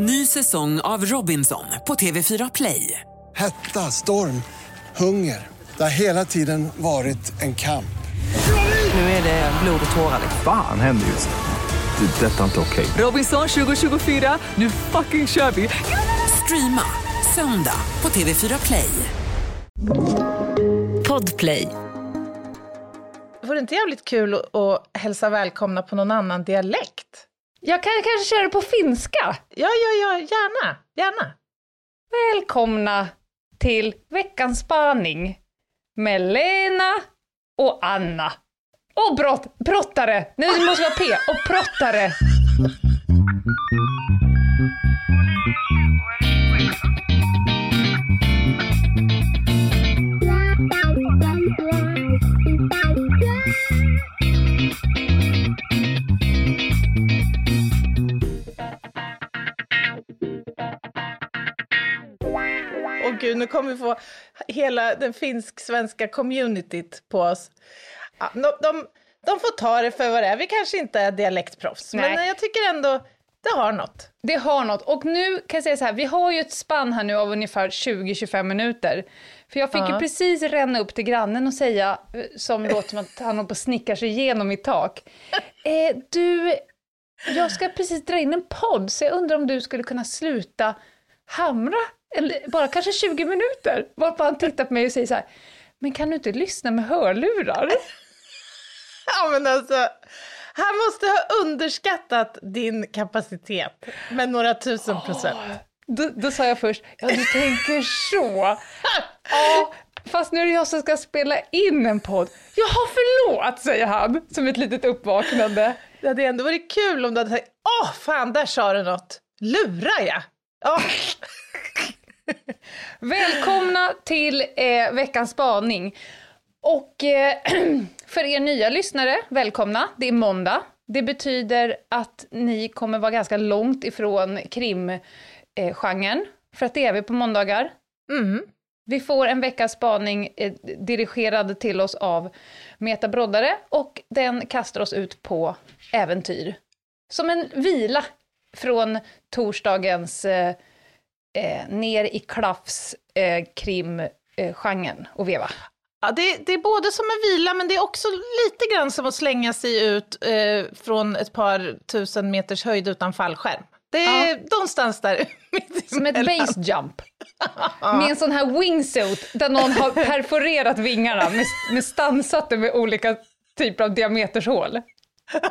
Ny säsong av Robinson på TV4 Play. Hetta, storm, hunger. Det har hela tiden varit en kamp. Nu är det blod och tårar. Fan händer just nu. Det. Detta är inte okej. Robinson 2024, nu fucking kör vi! Streama söndag på TV4 Play. Podplay. Vore det inte jävligt kul att hälsa välkomna på någon annan dialekt? Jag kan kanske köra på finska. Ja, ja, ja, gärna, gärna. Välkomna till veckans spaning med Lena och Anna. Och brott, brottare! Det måste vara P. Och brottare. Kommer få hela den finsk-svenska communityt på oss. Ja, de, de, de får ta det för vad det är. Vi kanske inte är dialektproffs, Nej. men jag tycker ändå det har något. Det har något. Och nu kan jag säga så här, vi har ju ett spann här nu av ungefär 20-25 minuter. För jag fick ju Ja. precis ränna upp till grannen och säga, eh, som låter som att han håller på att snickra sig igenom mitt tak. Eh, du, jag ska precis dra in en podd, så jag undrar om du skulle kunna sluta hamra, eller bara kanske 20 minuter. Varpå han tittar på mig och säger så här, men kan du inte lyssna med hörlurar? Ja, men alltså, han måste ha underskattat din kapacitet med några tusen procent. Då, då sa jag först, ja du tänker så. Ja, fast nu är det jag som ska spela in en podd. Jaha, förlåt, säger han som ett litet uppvaknande. Det hade ändå varit kul om du hade sagt, åh fan, där sa du något. Lurar jag? Ja, Välkomna till eh, veckans spaning. Och eh, för er nya lyssnare, välkomna. Det är måndag. Det betyder att ni kommer vara ganska långt ifrån krimgenren, eh, för att det är vi på måndagar. mm. Vi får en veckas spaning eh, dirigerad till oss av Meta Broddare och den kastar oss ut på äventyr. Som en vila från torsdagens eh, eh, ner i klaffs eh, krimgenren och veva. Ja, det, det är både som en vila, men det är också lite grann som att slänga sig ut eh, från ett par tusen meters höjd utan fallskärm. Det är någonstans där Som ett base jump. Med en sån här wingsuit där någon har perforerat vingarna med, med stansat med olika typer av diametershål.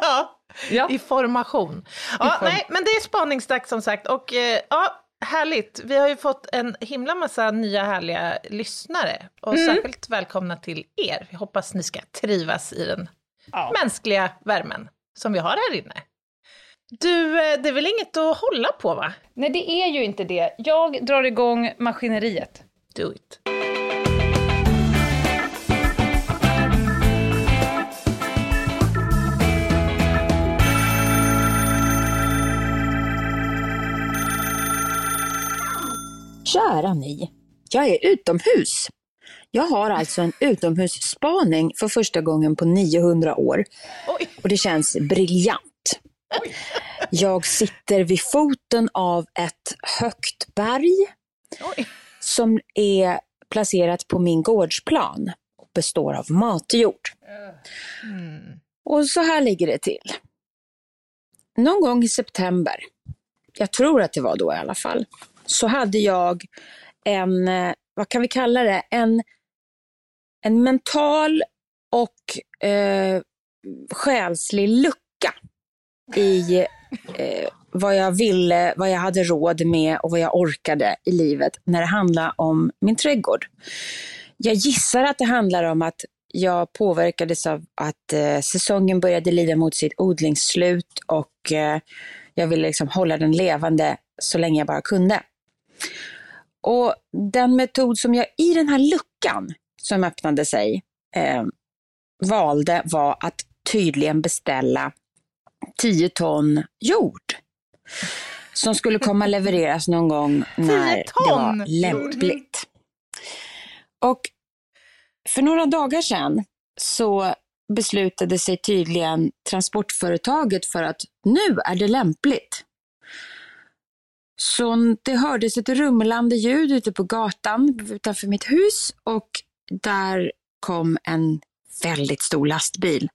Ja, Ja. i formation. Ja, form- nej, men det är spaningsdags som sagt. Och eh, ja, härligt. Vi har ju fått en himla massa nya härliga lyssnare. Och Mm. särskilt välkomna till er. Jag hoppas ni ska trivas i den Ja. mänskliga värmen som vi har här inne. Du, eh, det är väl inget att hålla på va? Nej, det är ju inte det. Jag drar igång maskineriet. Do it. Kära ni, jag är utomhus. Jag har alltså en utomhusspaning för första gången på 900 år Oj. och det känns briljant. Jag sitter vid foten av ett högt berg Oj. som är placerat på min gårdsplan och består av matjord. Och så här ligger det till. Någon gång i september, jag tror att det var då i alla fall, så hade jag en, eh, vad kan vi kalla det, en, en mental och eh, själslig lucka i eh, vad jag ville, vad jag hade råd med och vad jag orkade i livet när det handlade om min trädgård. Jag gissar att det handlar om att jag påverkades av att eh, säsongen började lida mot sitt odlingsslut och eh, jag ville liksom hålla den levande så länge jag bara kunde. Och den metod som jag i den här luckan som öppnade sig eh, valde var att tydligen beställa 10 ton jord som skulle komma levereras någon gång när det var lämpligt. Och för några dagar sedan så beslutade sig tydligen transportföretaget för att nu är det lämpligt. Så det hördes ett rumlande ljud ute på gatan utanför mitt hus och där kom en väldigt stor lastbil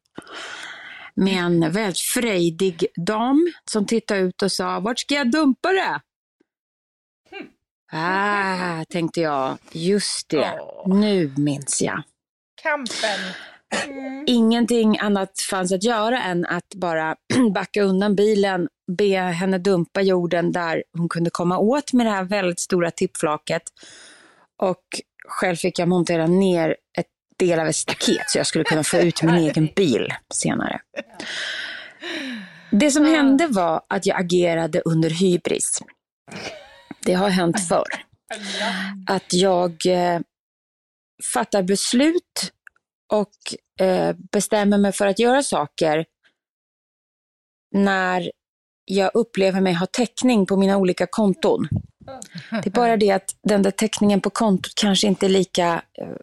med en väldigt frejdig dam som tittade ut och sa, vart ska jag dumpa det? Ah, tänkte jag, just det, nu minns jag. Kampen. Ingenting annat fanns att göra än att bara backa undan bilen, be henne dumpa jorden där hon kunde komma åt med det här väldigt stora tippflaket. Och själv fick jag montera ner ett del av ett staket så jag skulle kunna få ut min egen bil senare. Det som hände var att jag agerade under hybris. Det har hänt förr. Att jag eh, fattar beslut och eh, bestämmer mig för att göra saker när jag upplever mig ha täckning på mina olika konton. Det är bara det att den där täckningen på kontot kanske inte är lika eh,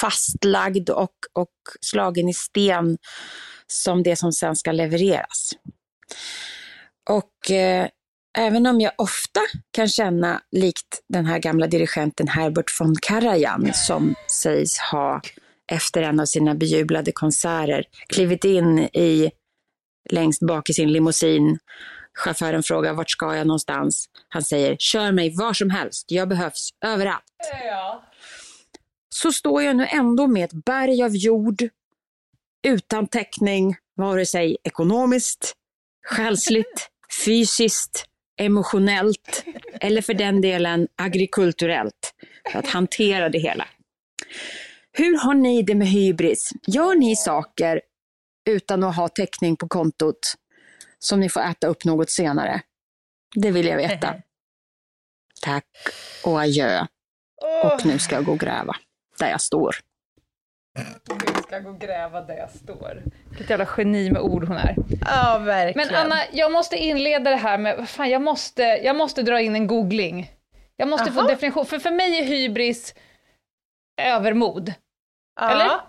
fastlagd och, och slagen i sten som det som sen ska levereras. Och eh, även om jag ofta kan känna likt den här gamla dirigenten Herbert von Karajan som sägs ha efter en av sina bejublade konserter klivit in i längst bak i sin limousin. Chauffören frågar vart ska jag någonstans? Han säger kör mig var som helst, jag behövs överallt. Ja. Så står jag nu ändå med ett berg av jord utan täckning, vare sig ekonomiskt, själsligt, fysiskt, emotionellt eller för den delen agrikulturellt för att hantera det hela. Hur har ni det med hybris? Gör ni saker utan att ha täckning på kontot som ni får äta upp något senare? Det vill jag veta. Tack och adjö. Och nu ska jag gå och gräva där jag står. Du ska gå och gräva där jag står. Vilket jävla geni med ord hon är. Ja, verkligen. Men Anna, jag måste inleda det här med, vad fan, jag måste, jag måste dra in en googling. Jag måste få Jaha. definition, för för mig är hybris övermod. Ja. eller?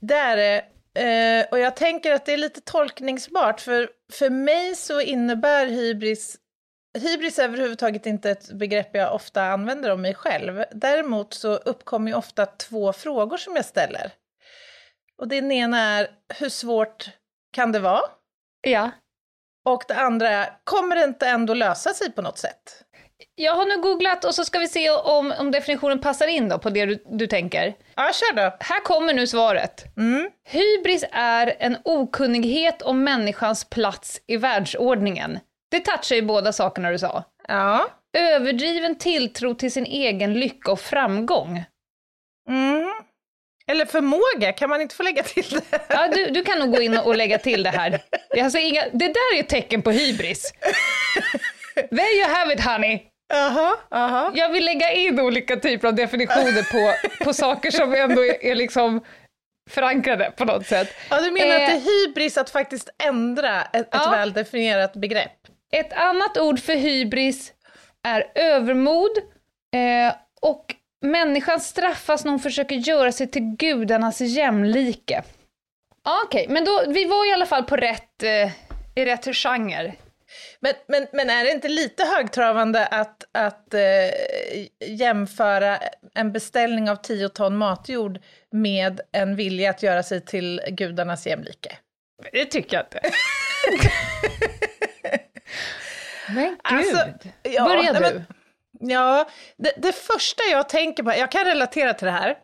Det är det. Eh, och jag tänker att det är lite tolkningsbart, för för mig så innebär hybris Hybris är överhuvudtaget inte ett begrepp jag ofta använder om mig själv. Däremot så uppkommer ju ofta två frågor som jag ställer. Och den ena är, hur svårt kan det vara? Ja. Och det andra är, kommer det inte ändå lösa sig på något sätt? Jag har nu googlat och så ska vi se om, om definitionen passar in då på det du, du tänker. Ja, kör då. Här kommer nu svaret. Mm. Hybris är en okunnighet om människans plats i världsordningen. Det touchar ju båda sakerna du sa. Ja. Överdriven tilltro till sin egen lycka och framgång. Mm. Eller förmåga, kan man inte få lägga till det? Ja, du, du kan nog gå in och lägga till det här. Det, är alltså inga, det där är ett tecken på hybris. There you have it honey. Jaha, jaha. Jag vill lägga in olika typer av definitioner på, på saker som ändå är, är liksom förankrade på något sätt. Ja, du menar att det Eh, är hybris att faktiskt ändra ett, Ja. väl definierat begrepp? Ett annat ord för hybris är övermod eh, och människan straffas när hon försöker göra sig till gudarnas jämlike. Okej, men då, vi var i alla fall på rätt, eh, i rätt genre. Men, men, men är det inte lite högtravande att, att eh, jämföra en beställning av 10 ton matjord med en vilja att göra sig till gudarnas jämlike? Det tycker jag inte. men gud. Alltså, ja, Börja du. men- Ja, det, det första jag tänker på, jag kan relatera till det här.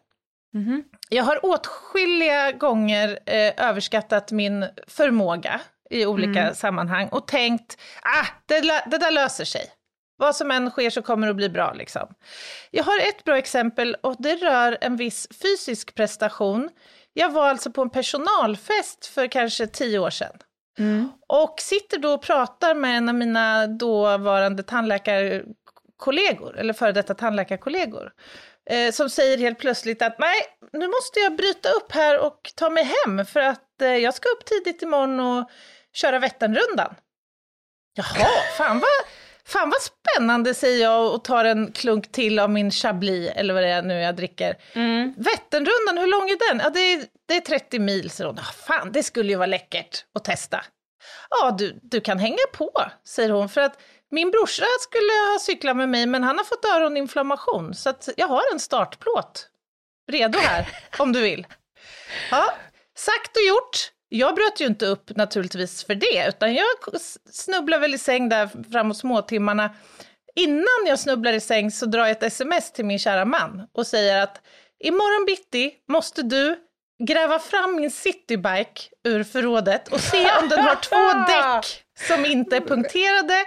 Mhm. Jag har åtskilliga gånger eh, överskattat min förmåga i olika Mm. sammanhang och tänkt, ah, det, det där löser sig. Vad som än sker så kommer det att bli bra. Liksom. Jag har ett bra exempel och det rör en viss fysisk prestation. Jag var alltså på en personalfest för kanske tio år sedan. Och sitter då och pratar med en av mina dåvarande tandläkarkollegor, eller före detta tandläkarkollegor, eh, som säger helt plötsligt att nej, nu måste jag bryta upp här och ta mig hem för att eh, jag ska upp tidigt imorgon och köra Vätternrundan. Jaha, fan vad, fan vad spännande, säger jag och tar en klunk till av min Chablis, eller vad det är nu jag dricker. Vätternrundan, hur lång är den? Ja, det är, det är 30 mil, säger hon. Ah, fan, det skulle ju vara läckert att testa. Ja, du, du kan hänga på, säger hon, för att Min brorsa skulle ha cyklat med mig, men han har fått öroninflammation, så att jag har en startplåt redo här, om du vill. Ja, sagt och gjort. Jag bröt ju inte upp naturligtvis för det, utan jag snubblade väl i säng där framåt småtimmarna. Innan jag snubblar i säng så drar jag ett sms till min kära man och säger att imorgon bitti måste du gräva fram min citybike ur förrådet och se om den har två däck som inte är punkterade.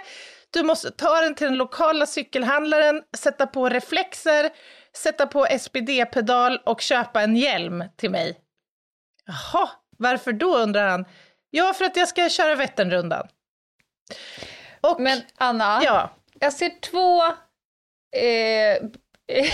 Du måste ta den till den lokala cykelhandlaren, sätta på reflexer, sätta på SPD-pedal och köpa en hjälm till mig. Jaha, varför då undrar han. Ja, för att jag ska köra Vätternrundan. Och, Men Anna, ja. jag ser två... Eh,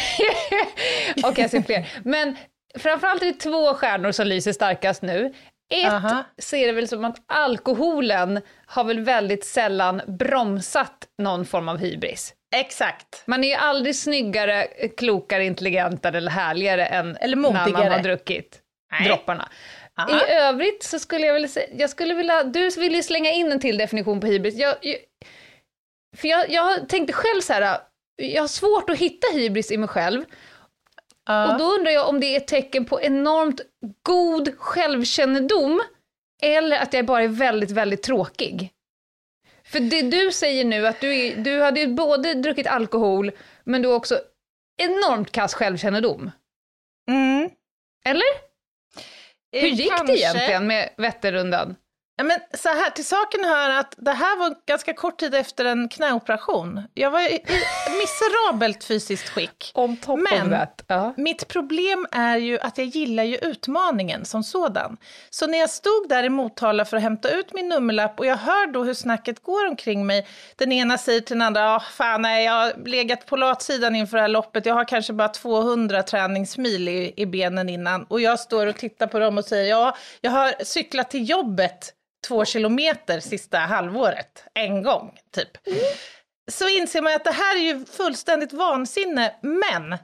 Okej, okay, jag ser fler. Men framförallt är det två stjärnor som lyser starkast nu. Ett Aha. ser det väl som att alkoholen har väl väldigt sällan bromsat någon form av hybris. Exakt. Man är ju aldrig snyggare, klokare, intelligentare eller härligare än eller när man har druckit Nej. dropparna. Aha. I övrigt så skulle jag vilja säga, jag skulle vilja, du vill ju slänga in en till definition på hybris. Jag, jag, för jag, jag tänkte själv så här, jag har svårt att hitta hybris i mig själv. Uh. Och då undrar jag om det är ett tecken på enormt god självkännedom eller att jag bara är väldigt, väldigt tråkig. För det du säger nu, att du, är, du hade ju både druckit alkohol, men du har också enormt kass självkännedom. Mm. Eller? Hur gick Kanske. det egentligen med Vätternrundan? Ja, men så här, till saken hör att det här var ganska kort tid efter en knäoperation. Jag var i miserabelt fysiskt skick. On top men of that. Uh. mitt problem är ju att jag gillar ju utmaningen som sådan. Så när jag stod där i Motala för att hämta ut min nummerlapp och jag hör då hur snacket går omkring mig. Den ena säger till den andra, oh, fan nej, jag har legat på latsidan inför det här loppet, jag har kanske bara 200 träningsmil i, i benen innan. Och jag står och tittar på dem och säger, ja, jag har cyklat till jobbet två kilometer sista halvåret, en gång typ. Mm. Så inser man att det här är ju fullständigt vansinne, men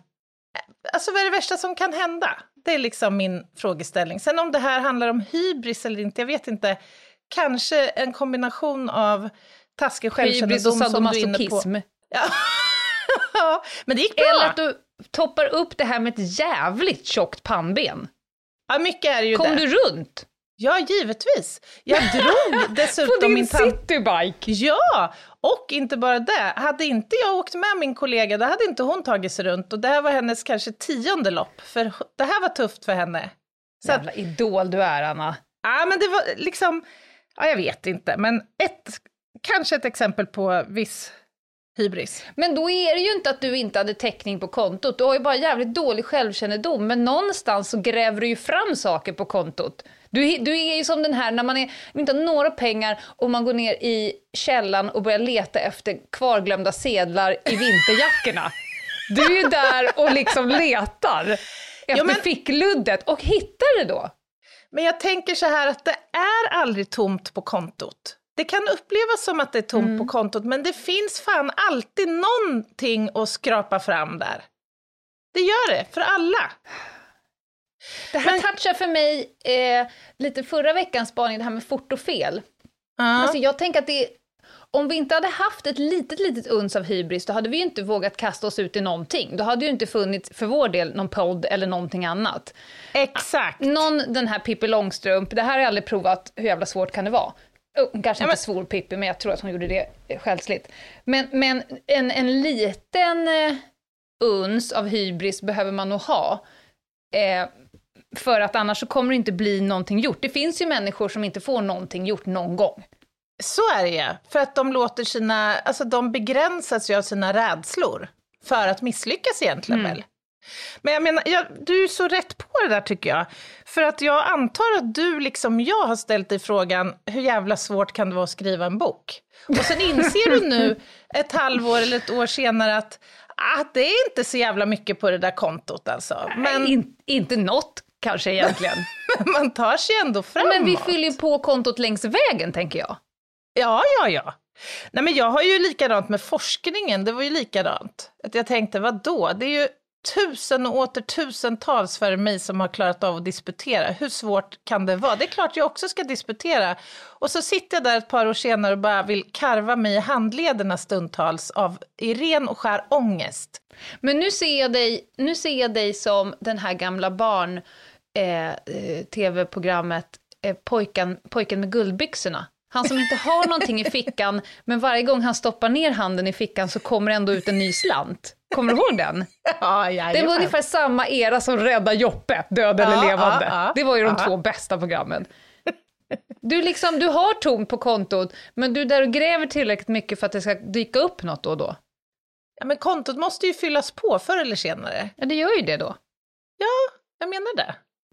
alltså vad är det värsta som kan hända? Det är liksom min frågeställning. Sen om det här handlar om hybris eller inte, jag vet inte. Kanske en kombination av taskig självkännedom som du är inne på. Ja. men det gick bra. Eller att du toppar upp det här med ett jävligt tjockt pannben. Ja, mycket är ju Kom det. du runt? Ja, givetvis. Jag drog dessutom På din min citybike? Ja, och inte bara det. Hade inte jag åkt med min kollega, då hade inte hon tagit sig runt. Och det här var hennes kanske tionde lopp, för det här var tufft för henne. Så Jävla att, idol du är, Anna. Ja, men det var liksom, ja, jag vet inte, men ett, kanske ett exempel på viss hybris. Men då är det ju inte att du inte hade täckning på kontot, du har ju bara jävligt dålig självkännedom, men någonstans så gräver du ju fram saker på kontot. Du, du är ju som den här när man är, inte har några pengar och man går ner i källan och börjar leta efter kvarglömda sedlar i vinterjackorna. Du är ju där och liksom letar efter ja, men... fickluddet och hittar det då. Men jag tänker så här att det är aldrig tomt på kontot. Det kan upplevas som att det är tomt mm. på kontot, men det finns fan alltid någonting att skrapa fram där. Det gör det, för alla. Det här Men... touchar för mig eh, lite förra veckans spaning, det här med fort och fel. Uh. Alltså jag tänker att det om vi inte hade haft ett litet, litet uns av hybris, då hade vi ju inte vågat kasta oss ut i någonting. Då hade ju inte funnits, för vår del, någon podd eller någonting annat. Exakt. Någon, den här Pippi Långstrump, det här har jag aldrig provat, hur jävla svårt kan det vara? Oh, kanske ja, inte svor Pippi, men jag tror att hon gjorde det själsligt. Men, men en, en liten eh, uns av hybris behöver man nog ha. Eh, för att annars så kommer det inte bli någonting gjort. Det finns ju människor som inte får någonting gjort någon gång. Så är det ju, för att de låter sina, alltså de begränsas ju av sina rädslor för att misslyckas egentligen mm. väl. Men jag menar, jag, du är så rätt på det där tycker jag. För att jag antar att du, liksom jag, har ställt dig frågan, hur jävla svårt kan det vara att skriva en bok? Och sen inser du nu, ett halvår eller ett år senare, att ah, det är inte så jävla mycket på det där kontot alltså. Men... Nej, in, inte något kanske egentligen. Man tar sig ändå framåt. Men vi fyller ju på kontot längs vägen, tänker jag. Ja, ja, ja. Nej, men jag har ju likadant med forskningen, det var ju likadant. Att jag tänkte, vad då? Det är ju tusen och åter tusentals före mig som har klarat av att disputera. Hur svårt kan det vara? Det är klart jag också ska disputera. Och så sitter jag där ett par år senare och bara vill karva mig i handlederna stundtals av i ren och skär ångest. Men nu ser jag dig, nu ser jag dig som den här gamla barn eh, eh, tv-programmet eh, pojken, pojken med guldbyxorna. Han som inte har någonting i fickan, men varje gång han stoppar ner handen i fickan så kommer ändå ut en ny slant. Kommer du ihåg den? Ja, Det var ungefär samma era som Rädda Joppe, död eller Ja, levande. ja, ja. det var ju de Ja. två bästa programmen. Du, liksom, du har tomt på kontot, men du är där och gräver tillräckligt mycket för att det ska dyka upp något då och då. Ja, men kontot måste ju fyllas på förr eller senare. Ja, det gör ju det då. Jag menar det.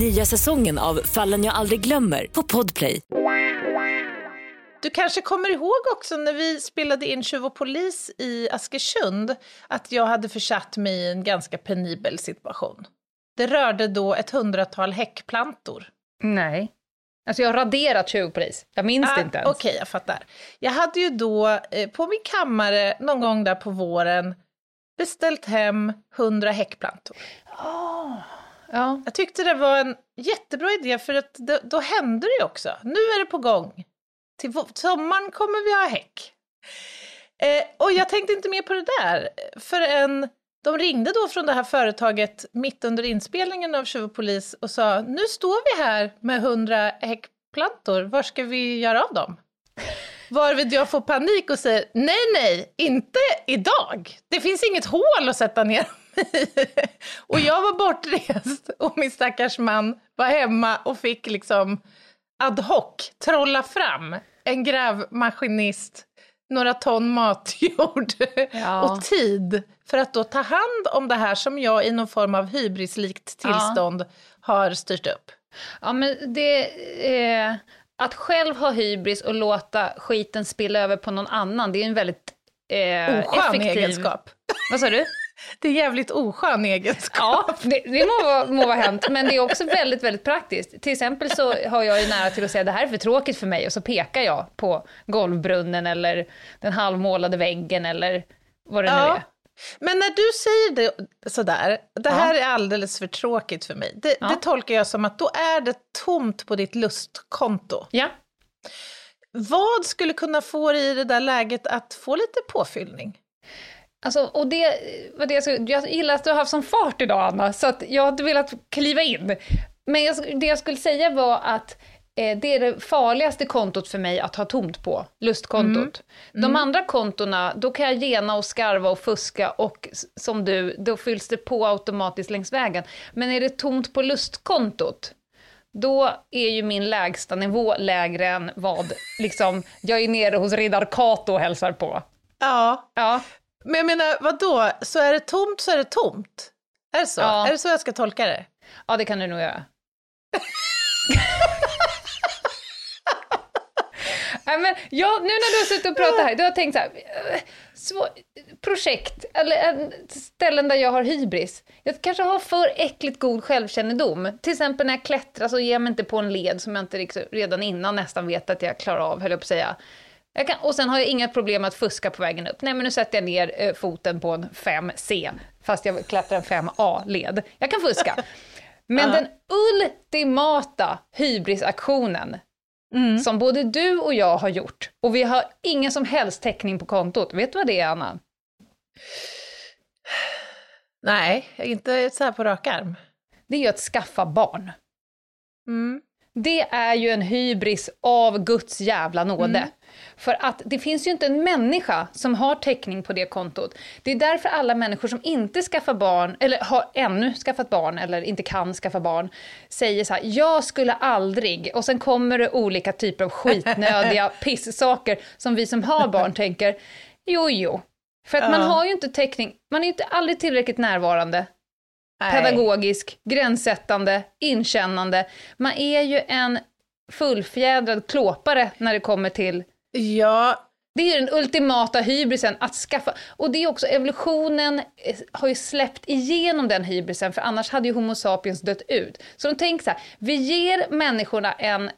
Nya säsongen av Fallen jag aldrig glömmer på Podplay. Du kanske kommer ihåg också när vi spelade in Tjuv och polis i Askersund att jag hade försatt mig i en ganska penibel situation. Det rörde då ett hundratal häckplantor. Nej. Alltså jag har raderat tjuvpolis. Jag minns det inte ens. Ah, Okej, jag fattar. Jag hade ju då eh, på min kammare någon gång där på våren beställt hem 100 häckplantor. Ja. Jag tyckte det var en jättebra idé för att då, då hände det ju också. Nu är det på gång. Till sommaren kommer vi ha häck. Eh, och jag tänkte inte mer på det där förrän de ringde då från det här företaget mitt under inspelningen av Tjuv och polis och sa nu står vi här med 100 häckplantor, var ska vi göra av dem? Varvid jag får panik och säger nej, nej, inte idag. Det finns inget hål att sätta ner. Och jag var bortrest och min stackars man var hemma och fick liksom ad hoc trolla fram en grävmaskinist, några ton matjord Ja. och tid för att då ta hand om det här som jag i någon form av hybrislikt tillstånd har styrt upp. Ja, men det... Eh, att själv ha hybris och låta skiten spilla över på någon annan, det är en väldigt eh, Oskön effektiv... egenskap. Vad sa du? Det är jävligt oskön egenskap. Ja, det, det må, vara, må vara hänt, men det är också väldigt, väldigt praktiskt. Till exempel så har jag ju nära till att säga det här är för tråkigt för mig och så pekar jag på golvbrunnen eller den halvmålade väggen eller vad det nu Ja. är. Men när du säger det sådär, det här är alldeles för tråkigt för mig. Det, Ja. det tolkar jag som att då är det tomt på ditt lustkonto. Ja. Vad skulle kunna få dig i det där läget att få lite påfyllning? Alltså, och det, vad det, jag skulle- jag gillar att du har haft sån fart idag, Anna, så att jag hade velat kliva in. Men jag, det jag skulle säga var att eh, det är det farligaste kontot för mig att ha tomt på, lustkontot. De andra kontona, då kan jag gena och skarva och fuska och som du, då fylls det på automatiskt längs vägen. Men är det tomt på lustkontot, då är ju min lägsta nivå lägre än vad liksom, jag är nere hos riddar Kato och hälsar på. Ja, Ja, men jag menar vadå, så är det tomt så är det tomt. Är det så? Ja. Är det så jag ska tolka det? Ja, det kan du nog göra. Nej, men jag, nu när du har suttit och pratat här, du har tänkt så här, eh, svå, projekt, eller ställen där jag har hybris. Jag kanske har för äckligt god självkännedom. Till exempel när jag klättrar så ger jag mig inte på en led som jag inte liksom, redan innan nästan vet att jag klarar av, höll jag på att säga. Kan, och sen har jag inga problem att fuska på vägen upp. Nej, men nu sätter jag ner eh, foten på en 5C, fast jag klättrar en 5A-led. Jag kan fuska. Men den ultimata hybrisaktionen, som både du och jag har gjort, och vi har ingen som helst täckning på kontot. Vet du vad det är, Anna? Nej, inte så här på rak arm. Det är ju att skaffa barn. Mm. Det är ju en hybris av Guds jävla nåde. För att det finns ju inte en människa som har täckning på det kontot. Det är därför alla människor som inte skaffar barn, eller har ännu skaffat barn, eller inte kan skaffa barn, säger så här, jag skulle aldrig, och sen kommer det olika typer av skitnödiga pissaker som vi som har barn tänker, jo jo. För att man har ju inte täckning, man är ju inte aldrig tillräckligt närvarande. pedagogisk, gränssättande, inkännande. Man är ju en fullfjädrad klåpare när det kommer till Ja, det är den ultimata hybrisen, att skaffa... Och det är också, evolutionen eh, har ju släppt igenom den hybrisen, för annars hade ju Homo sapiens dött ut. Så de tänker så här, vi ger människorna en,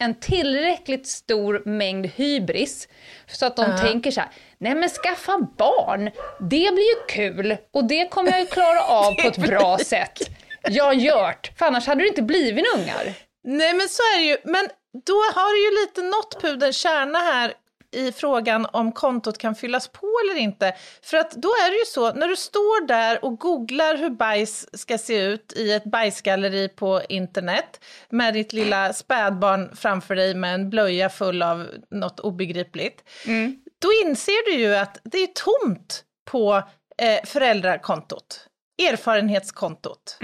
en tillräckligt stor mängd hybris, så att de Ja. tänker så här, nej men skaffa barn, det blir ju kul, och det kommer jag ju klara av på ett bra sätt. Jag gjort, för annars hade det inte blivit ungar. Nej men så är det ju, men då har det ju lite nått pudelns kärna här i frågan om kontot kan fyllas på eller inte. För att då är det ju så, när du står där och googlar hur bajs ska se ut i ett bajsgalleri på internet med ditt lilla spädbarn framför dig med en blöja full av något obegripligt. Då inser du ju att det är tomt på eh, föräldrakontot, erfarenhetskontot.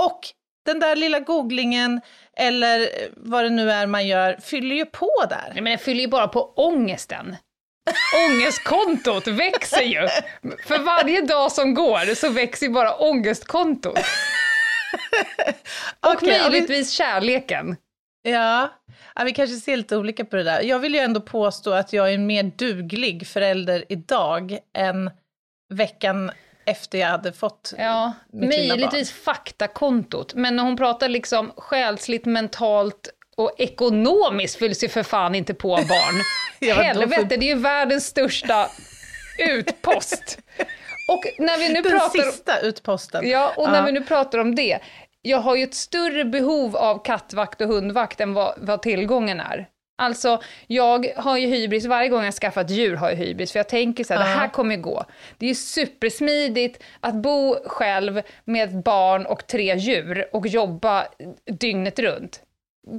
Och den där lilla googlingen, eller vad det nu är man gör, fyller ju på där. Nej, men den fyller ju bara på ångesten. Ångestkontot växer ju. För varje dag som går så växer ju bara ångestkontot. Och Okej, ja, vi- möjligtvis kärleken. Ja. ja, vi kanske ser lite olika på det där. Jag vill ju ändå påstå att jag är en mer duglig förälder idag än veckan efter jag hade fått Ja, mitt möjligtvis faktakontot. Men när hon pratar liksom själsligt, mentalt och ekonomiskt fylls ju för fan inte på av barn. Ja, Helvete, får- det är ju världens största utpost. Och när vi nu Den pratar... sista utposten. Ja, och när vi nu pratar om det. Jag har ju ett större behov av kattvakt och hundvakt än vad, vad tillgången är. Alltså, jag har ju hybris, varje gång jag skaffar ett djur har jag hybris, för jag tänker så här, det här kommer gå. Det är ju supersmidigt att bo själv med ett barn och tre djur och jobba dygnet runt.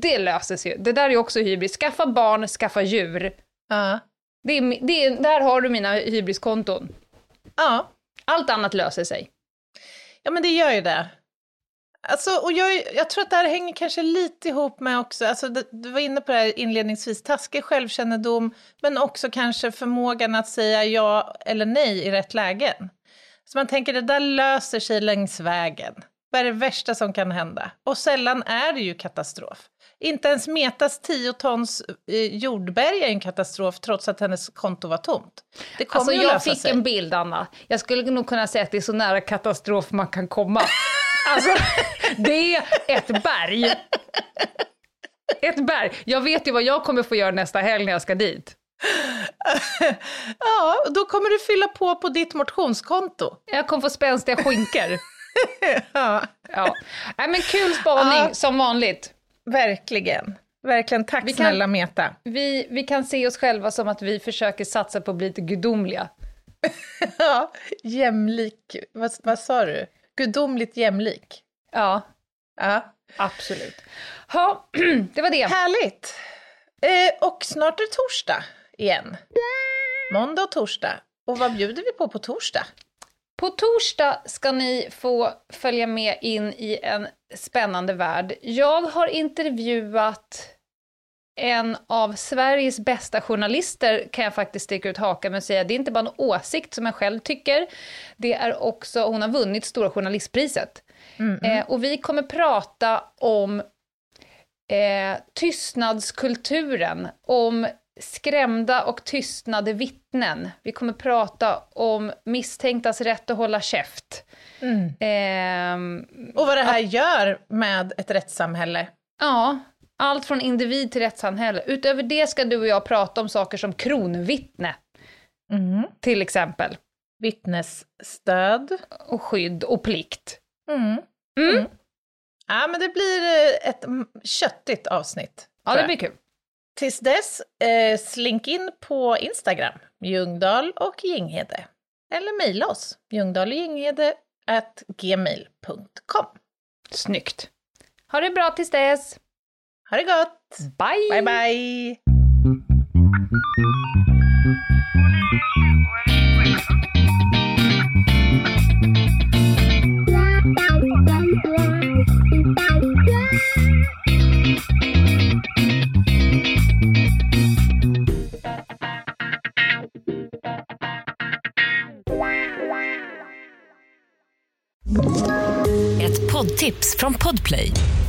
Det löser sig ju. Det där är ju också hybris. Skaffa barn, skaffa djur. Ja. Det är, det är, där har du mina hybriskonton. ja. Allt annat löser sig. Ja, men det gör ju det. Alltså, och jag, jag tror att det här hänger kanske lite ihop med också, alltså, det- du var inne på det här inledningsvis, taskig självkännedom, men också kanske förmågan att säga ja eller nej i rätt lägen. Så man tänker, det där löser sig längs vägen. Vad är det värsta som kan hända? Och sällan är det ju katastrof. Inte ens Metas 10 tons eh, jordberg är en katastrof trots att hennes konto var tomt. Det kommer Alltså jag fick sig. en bild, Anna. Jag skulle nog kunna säga att det är så nära katastrof man kan komma. Alltså, det är ett berg. Ett berg. Jag vet ju vad jag kommer få göra nästa helg när jag ska dit. Ja, då kommer du fylla på på ditt motionskonto. Jag kommer få spänstiga skinkor. Ja, Ja. Nej, men kul spaning, Ja. som vanligt. verkligen. Verkligen. Tack Vi kan- snälla Meta. Vi, vi kan se oss själva som att vi försöker satsa på att bli lite gudomliga. Ja, jämlik. Vad, vad sa du? Gudomligt jämlik. Ja, Ja. absolut. Ja, det var det. Härligt. Eh, och snart är det torsdag igen. Måndag och torsdag. Och vad bjuder vi på på torsdag? På torsdag ska ni få följa med in i en spännande värld. Jag har intervjuat en av Sveriges bästa journalister, kan jag faktiskt sticka ut hakan med och säga. Det är inte bara en åsikt som jag själv tycker, det är också, hon har vunnit Stora Journalistpriset. Eh, och vi kommer prata om eh, tystnadskulturen, om skrämda och tystnade vittnen. Vi kommer prata om misstänktas rätt att hålla käft. Ehm, Och vad det här gör med ett rättssamhälle. ja, allt från individ till rättssamhälle. Utöver det ska du och jag prata om saker som kronvittne, till exempel. Vittnesstöd. Och skydd och plikt. Mm. Mm. Ja, men det blir eh, ett mm, köttigt avsnitt. Ja, det blir kul. Tills dess, eh, slink in på Instagram, Ljungdahl och Ginghede. Eller mejla oss, ljungdahl och Ginghede at gmail.com. Snyggt. Ha det bra tills dess. Ha det gott! Bye! Bye, bye! Ett poddtips från Podplay.